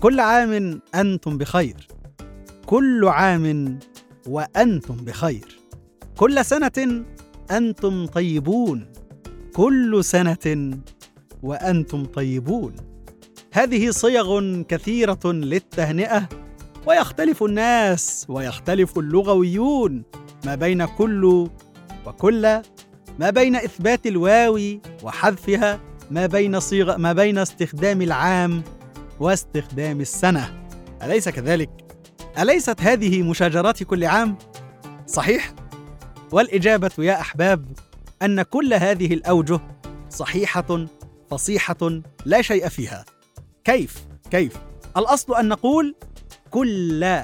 كل عام أنتم بخير. كل عام وأنتم بخير. كل سنة أنتم طيبون. كل سنة وأنتم طيبون. هذه صيغ كثيرة للتهنئة ويختلف الناس ويختلف اللغويون ما بين كل وكل ما بين إثبات الواو وحذفها ما بين صيغ ما بين استخدام العام واستخدام السنة أليس كذلك؟ أليست هذه مشاجرات كل عام؟ صحيح؟ والإجابة يا أحباب أن كل هذه الأوجه صحيحة فصيحة لا شيء فيها كيف؟ كيف؟ الأصل أن نقول كل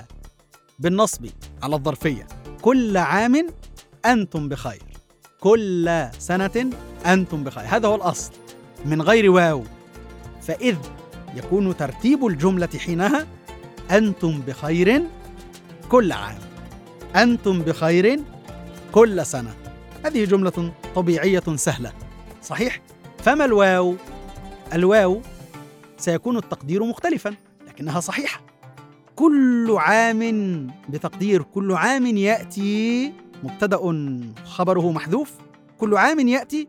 بالنصب على الظرفية كل عام أنتم بخير كل سنة أنتم بخير هذا هو الأصل من غير واو فإذ يكون ترتيب الجملة حينها أنتم بخير كل عام. أنتم بخير كل سنة. هذه جملة طبيعية سهلة. صحيح؟ فما الواو؟ الواو سيكون التقدير مختلفا لكنها صحيحة. كل عام بتقدير كل عام يأتي مبتدأ خبره محذوف. كل عام يأتي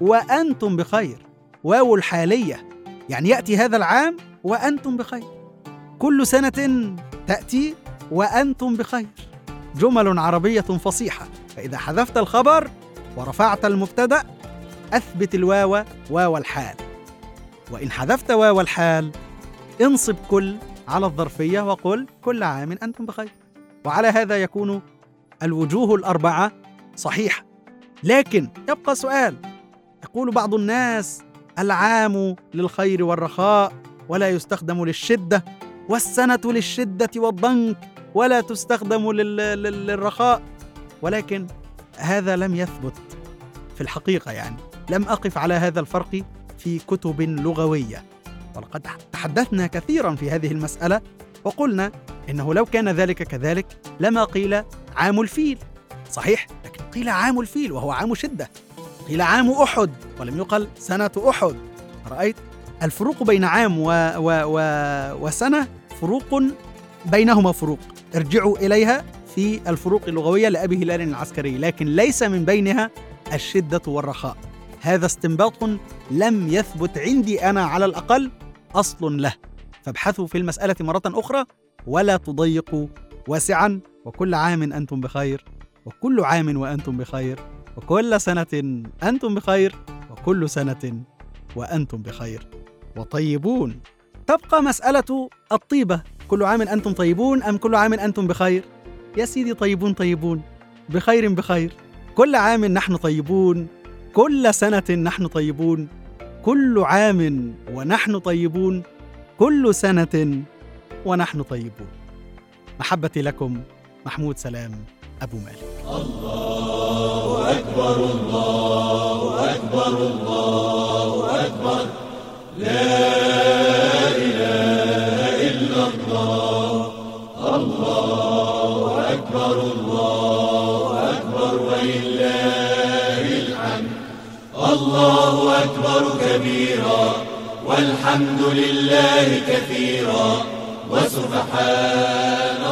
وأنتم بخير. واو الحالية يعني يأتي هذا العام وأنتم بخير. كل سنة تأتي وأنتم بخير. جمل عربية فصيحة. فإذا حذفت الخبر ورفعت المبتدأ أثبت الواو واو الحال. وإن حذفت واو الحال انصب كل على الظرفية وقل كل عام أنتم بخير. وعلى هذا يكون الوجوه الأربعة صحيحة. لكن يبقى سؤال. يقول بعض الناس العام للخير والرخاء ولا يستخدم للشدة والسنة للشدة والضنك ولا تستخدم للرخاء. ولكن هذا لم يثبت في الحقيقة يعني. لم أقف على هذا الفرق في كتب لغوية. ولقد تحدثنا كثيرا في هذه المسألة وقلنا إنه لو كان ذلك كذلك لما قيل عام الفيل. صحيح لكن قيل عام الفيل وهو عام شدة. قيل عام أحد ولم يقل سنة أحد. رأيت الفروق بين عام و و و وسنة فروق بينهما فروق. ارجعوا إليها في الفروق اللغوية لأبي هلال العسكري لكن ليس من بينها الشدة والرخاء. هذا استنباط لم يثبت عندي أنا على الأقل أصل له. فابحثوا في المسألة مرة أخرى ولا تضيقوا واسعا. وكل عام أنتم بخير وكل عام وأنتم بخير. وكل سنة أنتم بخير وكل سنة وأنتم بخير. وطيبون. تبقى مسألة الطيبة. كل عام أنتم طيبون أم كل عام أنتم بخير؟ يا سيدي طيبون طيبون. بخير بخير. كل عام نحن طيبون كل سنة نحن طيبون. كل عام ونحن طيبون كل سنة ونحن طيبون. محبتي لكم محمود سلام. أبو مالك. الله أكبر الله أكبر الله أكبر لا إله إلا الله الله أكبر الله أكبر ولله الحمد الله أكبر كبيرا والحمد لله كثيرا. وسبحان